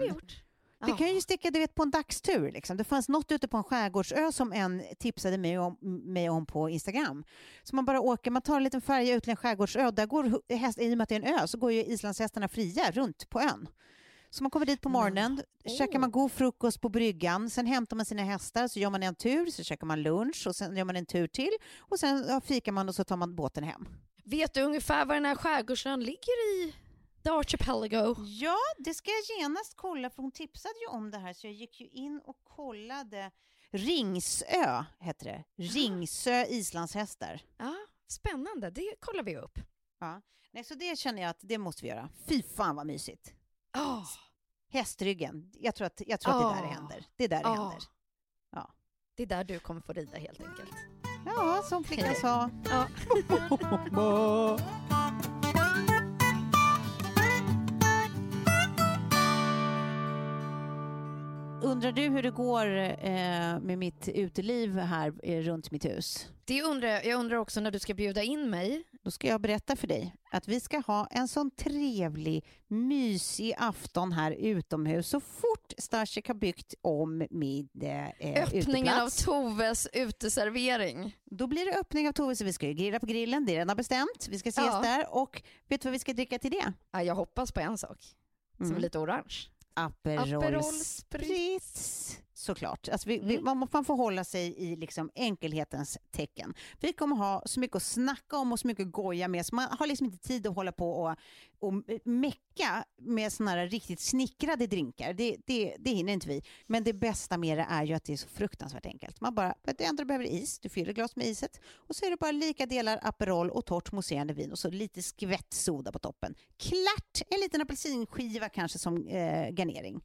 Det. Du kan ju sticka du vet, på en dagstur. Liksom. Det fanns något ute på en skärgårdsö som en tipsade mig om, mig om på Instagram. Så man bara åker, man tar en liten färja ut till en skärgårdsö. Där går häst, I och med att det är en ö så går ju islandshästarna fria runt på ön. Så man kommer dit på morgonen, mm. oh. käkar man god frukost på bryggan, sen hämtar man sina hästar, så gör man en tur, så käkar man lunch och sen gör man en tur till och sen ja, fikar man och så tar man båten hem. Vet du ungefär var den här skärgårdsön ligger i The Archipelago. Ja, det ska jag genast kolla, för hon tipsade ju om det här, så jag gick ju in och kollade. Ringsö heter det. Ringsö islandshästar. Ja, spännande. Det kollar vi upp. Ja. Nej, så det känner jag att det måste vi göra. Fy fan vad mysigt. Oh. Hästryggen. Jag tror att, jag tror oh. att det är där det händer. Det är där det oh. händer. Ja. Det är där du kommer få rida helt enkelt. Ja, som flickan sa. Ja. [laughs] Undrar du hur det går eh, med mitt uteliv här eh, runt mitt hus? Det undrar jag. Jag undrar också när du ska bjuda in mig. Då ska jag berätta för dig att vi ska ha en sån trevlig, mysig afton här utomhus så fort Stasik har byggt om min eh, Öppningen uteplats. av Toves uteservering. Då blir det öppning av Toves. Vi ska ju grilla på grillen, det är redan bestämt. Vi ska ses ja. där och vet du vad vi ska dricka till det? Ja, jag hoppas på en sak som mm. är lite orange. Aperol, Aperol Spritz. Såklart. Alltså vi, mm. vi, man, man får hålla sig i liksom enkelhetens tecken. Vi kommer ha så mycket att snacka om och så mycket att goja med, så man har liksom inte tid att hålla på och, och mecka med sådana här riktigt snickrade drinkar. Det, det, det hinner inte vi. Men det bästa med det är ju att det är så fruktansvärt enkelt. Man bara, det enda du behöver is, du fyller glas med iset och så är det bara lika delar Aperol och torrt mousserande vin och så lite skvätt soda på toppen. Klart! En liten apelsinskiva kanske som eh, garnering.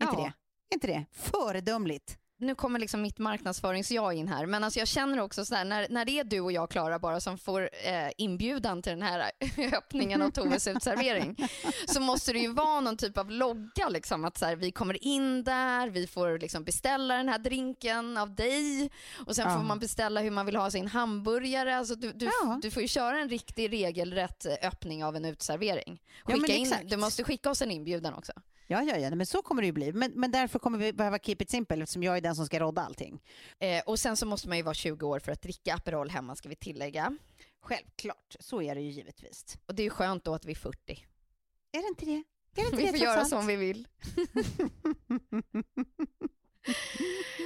Inte ja. det? Inte det? Föredömligt nu kommer liksom mitt marknadsförings-jag in här, men alltså jag känner också så här, när, när det är du och jag, Klara, bara som får eh, inbjudan till den här [laughs] öppningen av Toves utservering, [laughs] så måste det ju vara någon typ av logga, liksom, att så här, vi kommer in där, vi får liksom beställa den här drinken av dig och sen ja. får man beställa hur man vill ha sin hamburgare. Alltså, du, du, ja. du får ju köra en riktig regelrätt öppning av en utservering. Skicka ja, in, du måste skicka oss en inbjudan också. Ja, ja, ja, men så kommer det ju bli. Men, men därför kommer vi behöva keep it simple eftersom jag är den som ska rodda allting. Eh, och sen så måste man ju vara 20 år för att dricka Aperol hemma ska vi tillägga. Självklart, så är det ju givetvis. Och det är ju skönt då att vi är 40. Är det inte det? Det [laughs] inte vi det, får göra som vi vill. [laughs]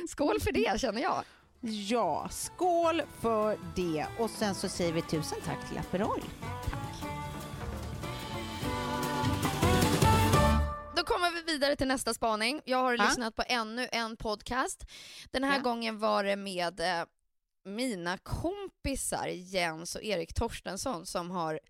skål för det känner jag. Ja, skål för det. Och sen så säger vi tusen tack till Aperol. Då kommer vi vidare till nästa spaning. Jag har ha? lyssnat på ännu en podcast. Den här ja. gången var det med eh, mina kompisar Jens och Erik Torstensson som har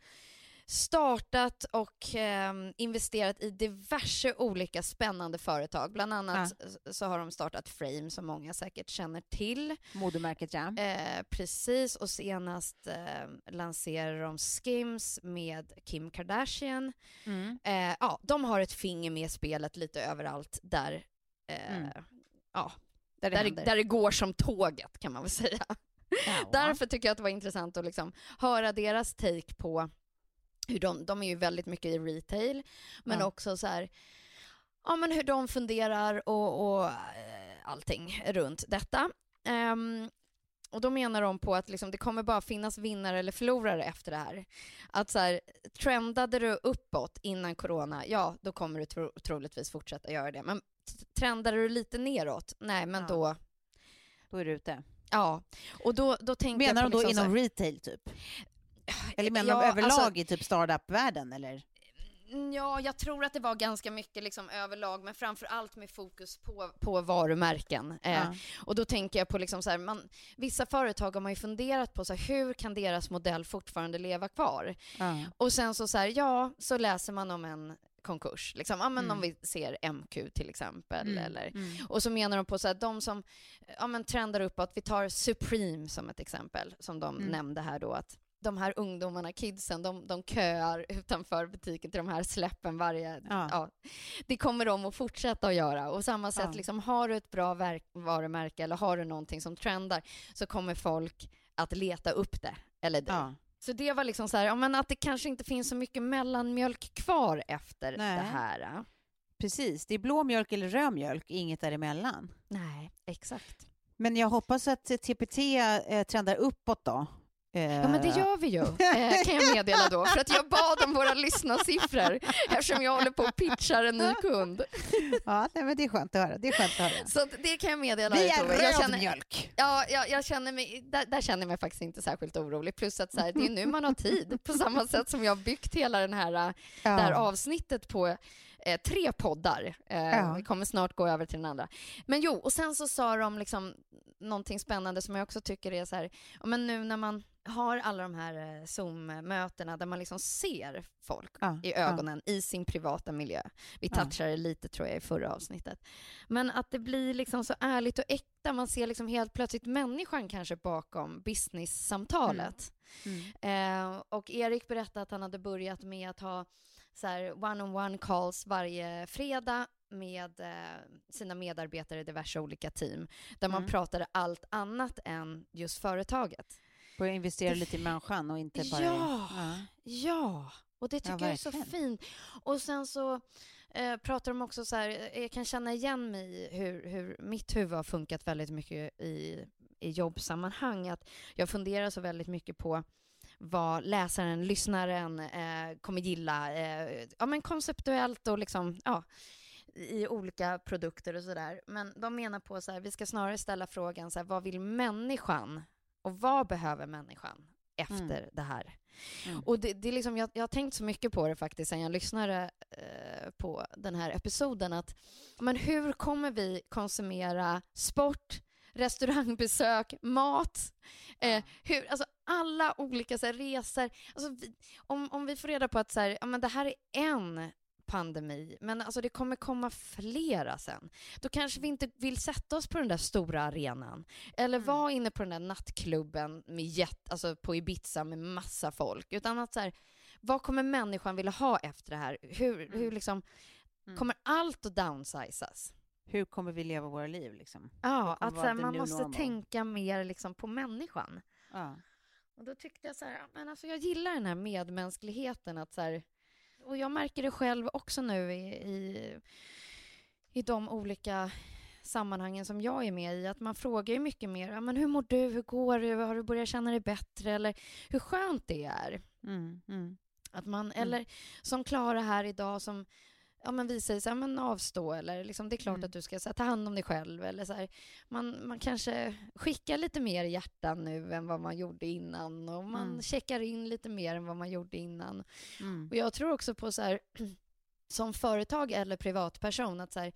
startat och eh, investerat i diverse olika spännande företag. Bland annat ja. så har de startat Frame som många säkert känner till. Modemärket ja. Eh, precis och senast eh, lanserar de Skims med Kim Kardashian. Mm. Eh, ja, de har ett finger med i spelet lite överallt där, eh, mm. ja, där det, där, det, där det går som tåget kan man väl säga. Ja. Därför tycker jag att det var intressant att liksom höra deras take på hur de, de är ju väldigt mycket i retail, men ja. också så här, ja men hur de funderar och, och eh, allting runt detta. Um, och då menar de på att liksom, det kommer bara finnas vinnare eller förlorare efter det här. Att så här, trendade du uppåt innan corona, ja då kommer du tro, troligtvis fortsätta göra det. Men trendade du lite neråt, nej men ja. då... Då är du ute. Ja, och då, då tänker Menar de då liksom inom här, retail typ? Eller menar ja, de överlag alltså, i typ startup-världen eller? Mm, ja, jag tror att det var ganska mycket liksom överlag, men framför allt med fokus på, på varumärken. Eh, ja. och då tänker jag på liksom så här, man, vissa företag har man ju funderat på så här, hur kan deras modell fortfarande leva kvar? Ja. Och sen så, så här, ja, så läser man om en konkurs. Liksom. Ja, men mm. Om vi ser MQ till exempel. Mm. Eller, mm. Och så menar de på så här, de som ja, men trendar uppåt, vi tar Supreme som ett exempel, som de mm. nämnde här då, att de här ungdomarna, kidsen, de, de köar utanför butiken till de här släppen varje... Ja. ja. det kommer de att fortsätta att göra. Och samma sätt, ja. liksom, har du ett bra varumärke eller har du någonting som trendar så kommer folk att leta upp det. Eller ja. Så det var liksom så här, ja, men att det kanske inte finns så mycket mellanmjölk kvar efter Nej. det här. Precis, det är blå mjölk eller röd mjölk, inget däremellan. Nej, exakt. Men jag hoppas att TPT eh, trendar uppåt då Ja, men det eh. gör vi ju, [laughs] eh, kan jag meddela då. För att jag bad om våra lyssnarsiffror eftersom jag håller på och pitchar en ny kund. Ja, nej, men det är skönt att höra. Det är skönt att höra. Så det kan jag meddela Vi är röd känner, mjölk. Ja, jag, jag, känner mig, där, där, känner jag mig faktiskt inte särskilt orolig. Plus att så här, det är nu man har tid. På samma sätt som jag har byggt hela den här, ja. det här avsnittet på eh, tre poddar. Eh, ja. Vi kommer snart gå över till den andra. Men jo, och sen så sa de liksom någonting spännande som jag också tycker är så här, men nu när man har alla de här eh, Zoom-mötena där man liksom ser folk ja, i ögonen ja. i sin privata miljö. Vi touchade det lite tror jag i förra avsnittet. Men att det blir liksom så ärligt och äkta. Man ser liksom helt plötsligt människan kanske bakom business-samtalet. Mm. Mm. Eh, och Erik berättade att han hade börjat med att ha så one-on-one calls varje fredag med eh, sina medarbetare i diverse olika team, där man mm. pratade allt annat än just företaget. Börja investera lite i människan och inte bara... Ja, ja. ja. och det tycker ja, jag är så fint. Och sen så eh, pratar de också så här, jag kan känna igen mig hur, hur mitt huvud har funkat väldigt mycket i, i jobbsammanhang. Att jag funderar så väldigt mycket på vad läsaren, lyssnaren eh, kommer gilla. Eh, ja, men konceptuellt och liksom, ja, i olika produkter och sådär. Men de menar på så här, vi ska snarare ställa frågan så här, vad vill människan? Och vad behöver människan efter mm. det här? Mm. Och det, det är liksom, jag, jag har tänkt så mycket på det faktiskt sen jag lyssnade eh, på den här episoden. Att, men hur kommer vi konsumera sport, restaurangbesök, mat, eh, hur, alltså alla olika så här, resor. Alltså, vi, om, om vi får reda på att så här, ja, men det här är en pandemi, men alltså det kommer komma flera sen. Då kanske vi inte vill sätta oss på den där stora arenan eller mm. vara inne på den där nattklubben med jet, alltså på Ibiza med massa folk, utan att så här, vad kommer människan vilja ha efter det här? Hur, mm. hur liksom, mm. kommer allt att downsizas? Hur kommer vi leva våra liv? Liksom? Ja, att här, man måste normal. tänka mer liksom, på människan. Ja. Och då tyckte jag så här, men alltså jag gillar den här medmänskligheten, att så här, och jag märker det själv också nu i, i, i de olika sammanhangen som jag är med i, att man frågar ju mycket mer, men hur mår du, hur går det, har du börjat känna dig bättre, eller hur skönt det är. Mm, mm. Att man, mm. Eller som Klara här idag som ja, men vi säger så här, men avstå eller liksom, det är klart mm. att du ska så här, ta hand om dig själv eller så här, man, man kanske skickar lite mer hjärtan nu än vad man gjorde innan och man mm. checkar in lite mer än vad man gjorde innan. Mm. Och jag tror också på så här, [clears throat] som företag eller privatperson att så här,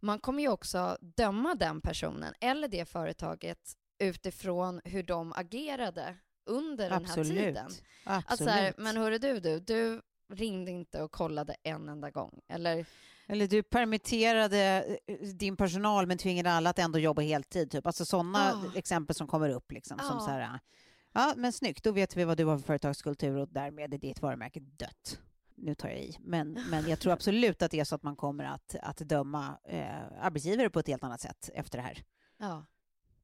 man kommer ju också döma den personen eller det företaget utifrån hur de agerade under Absolut. den här tiden. Absolut. Att så här, men hörru du, du, du ringde inte och kollade en enda gång. Eller, eller du permitterade eh, din personal men tvingade alla att ändå jobba heltid. Typ. Alltså sådana oh. exempel som kommer upp. Liksom, oh. som så här, ja men snyggt, då vet vi vad du har för företagskultur och därmed är ditt varumärke dött. Nu tar jag i, men, men jag tror absolut att det är så att man kommer att, att döma eh, arbetsgivare på ett helt annat sätt efter det här. Ja.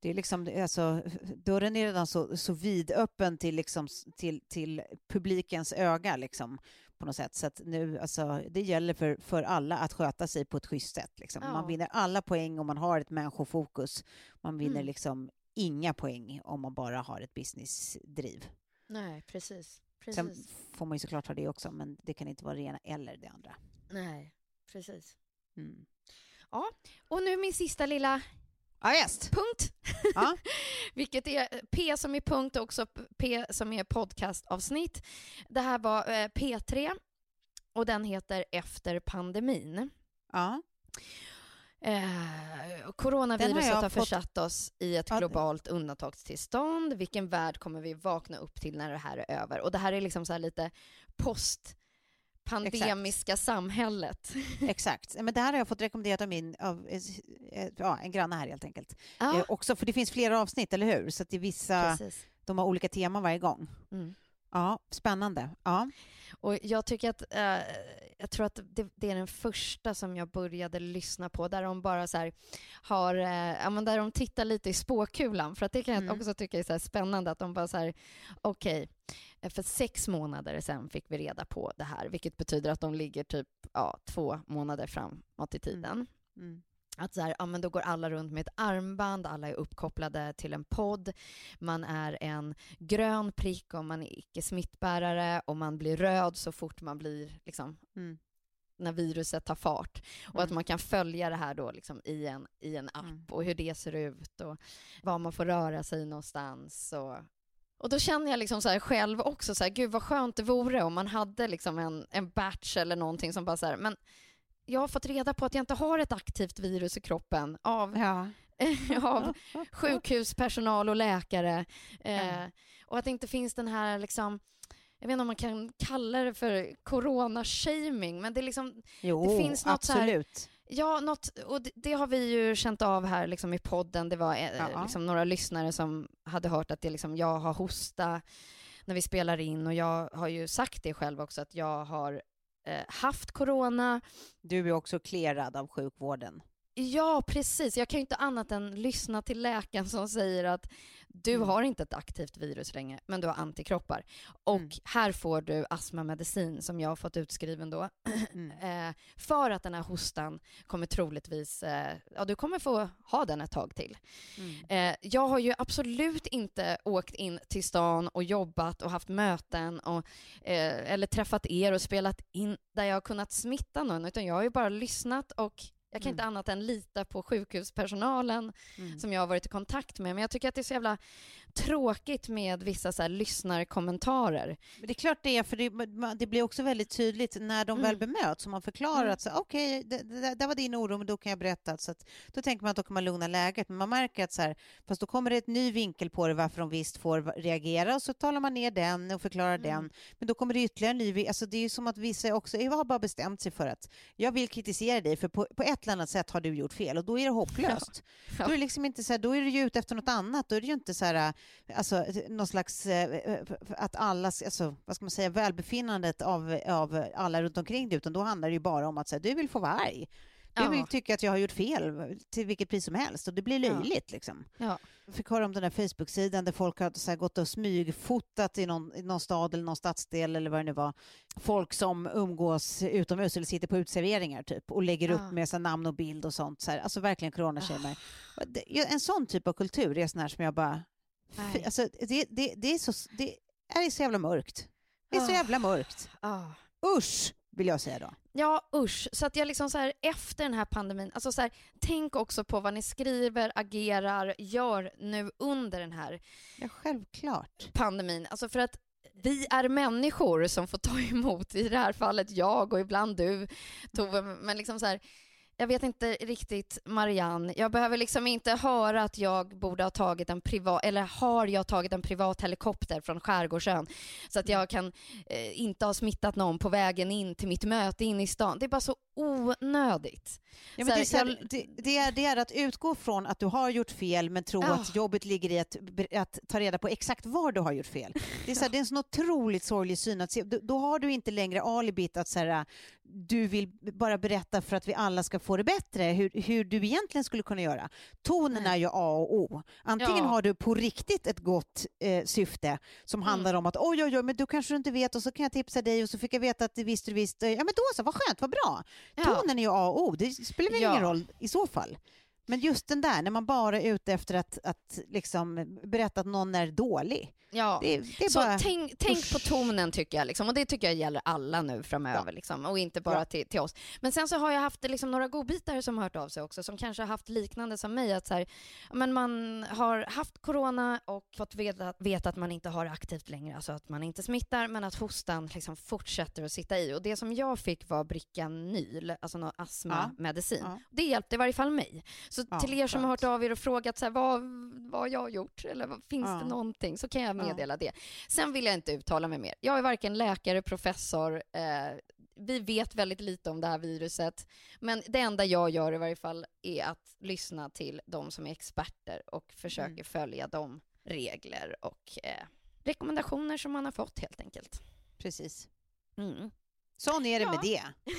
Det är liksom, alltså, dörren är redan så, så vidöppen till, liksom, till, till publikens öga liksom, på något sätt. Så att nu, alltså, det gäller för, för alla att sköta sig på ett schysst sätt. Liksom. Ja. Man vinner alla poäng om man har ett människofokus. Man vinner mm. liksom inga poäng om man bara har ett businessdriv. Nej, precis. precis. Sen får man ju såklart ha det också, men det kan inte vara det ena eller det andra. Nej, precis. Mm. Ja, och nu min sista lilla Ja, just. Punkt. Ja. [laughs] Vilket är P som är punkt och också P som är podcastavsnitt. Det här var eh, P3 och den heter Efter pandemin. Ja. Eh, coronaviruset har, har försatt oss i ett globalt undantagstillstånd. Vilken värld kommer vi vakna upp till när det här är över? Och det här är liksom så lite post pandemiska Exakt. samhället. [laughs] Exakt. Men det här har jag fått rekommenderat av min, av, eh, ja, en granne här helt enkelt. Ah. Eh, också, för det finns flera avsnitt, eller hur? Så att det är vissa, Precis. de har olika teman varje gång. Mm. Ja, spännande. Ja. Och jag tycker att, eh, jag tror att det, det, är den första som jag började lyssna på, där de bara så har, eh, ja men där de tittar lite i spåkulan, för att det kan jag mm. också tycka är så spännande att de bara så här, okej, okay, för sex månader sedan fick vi reda på det här, vilket betyder att de ligger typ ja, två månader framåt i tiden. Mm. Mm. Att så här, ja, men då går alla runt med ett armband, alla är uppkopplade till en podd, man är en grön prick om man är icke smittbärare och man blir röd så fort man blir, liksom, mm. när viruset tar fart. Och mm. att man kan följa det här då liksom i, en, i en app mm. och hur det ser ut och var man får röra sig någonstans. Och, och då känner jag liksom så här själv också, så här, gud vad skönt det vore om man hade liksom en, en batch eller någonting som bara så här, men jag har fått reda på att jag inte har ett aktivt virus i kroppen av, ja. [laughs] av sjukhuspersonal och läkare. Eh, och att det inte finns den här liksom, jag vet inte om man kan kalla det för corona-shaming, men det, liksom, jo, det finns något absolut. så här, Ja, något, och det, det, har vi ju känt av här liksom, i podden. Det var eh, liksom, några lyssnare som hade hört att det, liksom, jag har hosta när vi spelar in och jag har ju sagt det själv också att jag har Eh, haft corona. Du är också klerad av sjukvården. Ja, precis. Jag kan ju inte annat än lyssna till läkaren som säger att du mm. har inte ett aktivt virus längre, men du har antikroppar. Och mm. här får du astmamedicin som jag har fått utskriven då. [clears throat] Mm. eh, för att den här hostan kommer troligtvis, eh, ja du kommer få ha den ett tag till. Mm. Eh, jag har ju absolut inte åkt in till stan och jobbat och haft möten och, eh, eller träffat er och spelat in där jag har kunnat smitta någon, utan jag har ju bara lyssnat och jag kan mm. inte annat än lita på sjukhuspersonalen mm. som jag har varit i kontakt med. Men jag tycker att det är så jävla tråkigt med vissa så här lyssnarkommentarer. Men det är klart det är, för det, det blir också väldigt tydligt när de mm. väl bemöts och man förklarar mm. att okej, okay, det, det, det, var din oro, men då kan jag berätta. Så att, då tänker man att då kan man lugna läget, men man märker att så här, fast då kommer det ett ny vinkel på det varför de visst får reagera och så talar man ner den och förklarar mm. den. Men då kommer det ytterligare en ny, alltså det är ju som att vissa också, jag har bara bestämt sig för att jag vill kritisera dig, för på, på ett eller annat sätt har du gjort fel och då är det hopplöst. Ja. Ja. Då är det liksom inte så här, då är du ju ute efter något annat, då är det ju inte så här alltså, någon slags, eh, att allas, alltså, vad ska man säga, välbefinnandet av, av alla runt omkring dig, utan då handlar det ju bara om att säga, du vill få vara arg. Du vill tycka att jag har gjort fel till vilket pris som helst och det blir löjligt. Ja. Liksom. Ja. Jag fick höra om den där Facebook-sidan där folk har så gått och smygfotat i någon, i någon stad eller någon stadsdel eller vad det nu var. Folk som umgås utomhus eller sitter på utserveringar typ och lägger ja. upp med så namn och bild och sånt. Så här. Alltså verkligen coronatjejer. Oh. En sån typ av kultur är sån här som jag bara Alltså, det, det, det, är så, det är så jävla mörkt. Det är så jävla mörkt. Oh. Usch, vill jag säga då. Ja, usch. Så att jag liksom så här, efter den här pandemin, alltså så här, tänk också på vad ni skriver, agerar, gör nu under den här ja, självklart. pandemin. Alltså för att vi är människor som får ta [laughs] emot, i det här fallet jag och ibland du, Tove, men liksom så här, jag vet inte riktigt Marianne, jag behöver liksom inte höra att jag borde ha tagit en privat, eller har jag tagit en privat helikopter från Skärgårdsön så att jag kan eh, inte ha smittat någon på vägen in till mitt möte inne i stan. Det är bara så onödigt. Ja, men det, är här, det, det, är, det är att utgå från att du har gjort fel men tro oh. att jobbet ligger i att, att ta reda på exakt var du har gjort fel. Det är, så här, det är en sån otroligt sorglig syn att se. Då, då har du inte längre alibit att så här, du vill bara berätta för att vi alla ska få det bättre, hur, hur du egentligen skulle kunna göra. Tonen är ju A och O. Antingen ja. har du på riktigt ett gott eh, syfte som mm. handlar om att oj, oj, oj, men du kanske du inte vet och så kan jag tipsa dig och så fick jag veta att det visste du visst. Ja, men då så, vad skönt, vad bra. Ja. Tonen är ju A och O, det spelar väl ja. ingen roll i så fall. Men just den där, när man bara är ute efter att, att liksom berätta att någon är dålig. Ja, det, det så bara... tänk, tänk på tonen tycker jag, liksom. och det tycker jag gäller alla nu framöver, ja. liksom. och inte bara ja. till, till, oss. Men sen så har jag haft liksom, några godbitar som har hört av sig också, som kanske har haft liknande som mig, att så här, men man har haft corona och fått veta, veta att man inte har det aktivt längre, alltså att man inte smittar, men att hostan liksom fortsätter att sitta i. Och det som jag fick var Bricanyl, alltså någon astmamedicin. Ja. Det hjälpte i varje fall mig. Så till er som har hört av er och frågat så här, vad, vad har jag gjort, eller finns det någonting, så kan jag meddela det. Sen vill jag inte uttala mig mer. Jag är varken läkare, professor, eh, vi vet väldigt lite om det här viruset, men det enda jag gör i varje fall är att lyssna till de som är experter och försöker mm. följa de regler och eh, rekommendationer som man har fått helt enkelt. Precis. Mm. Sån är det ja. med det. [laughs]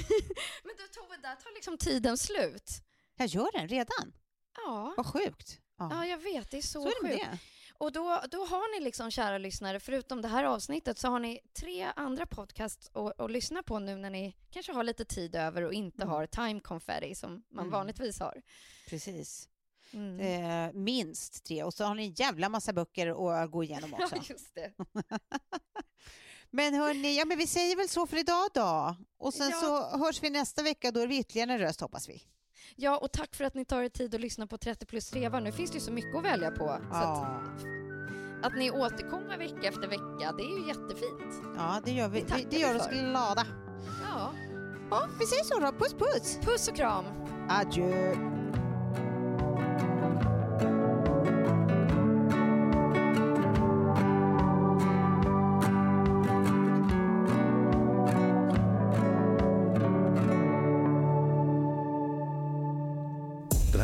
men du Tove, där tar liksom tiden slut. Jag gör den redan? Ja. Vad sjukt. Ja. ja, jag vet. Det är så, så är sjukt. Det. Och då, då har ni liksom, kära lyssnare, förutom det här avsnittet, så har ni tre andra podcasts att, att lyssna på nu när ni kanske har lite tid över och inte mm. har time confetti som man mm. vanligtvis har. Precis. Mm. Eh, minst tre. Och så har ni en jävla massa böcker att gå igenom [laughs] också. Ja, just det. [laughs] men hörni, ja, men vi säger väl så för idag då. Och sen ja. så hörs vi nästa vecka. Då är vi ytterligare en röst, hoppas vi. Ja, och tack för att ni tar er tid att lyssna på 30 plus revar. Nu finns det ju så mycket att välja på. Så att, att ni återkommer vecka efter vecka, det är ju jättefint. Ja, det gör vi. Det, det gör oss glada. Ja. Ja, vi säger så då. Puss puss! Puss och kram! Adjö!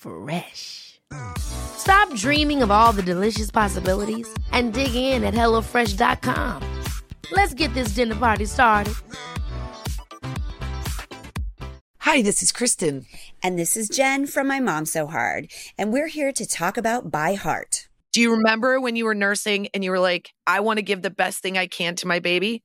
Fresh. Stop dreaming of all the delicious possibilities and dig in at HelloFresh.com. Let's get this dinner party started. Hi, this is Kristen. And this is Jen from My Mom So Hard. And we're here to talk about By Heart. Do you remember when you were nursing and you were like, I want to give the best thing I can to my baby?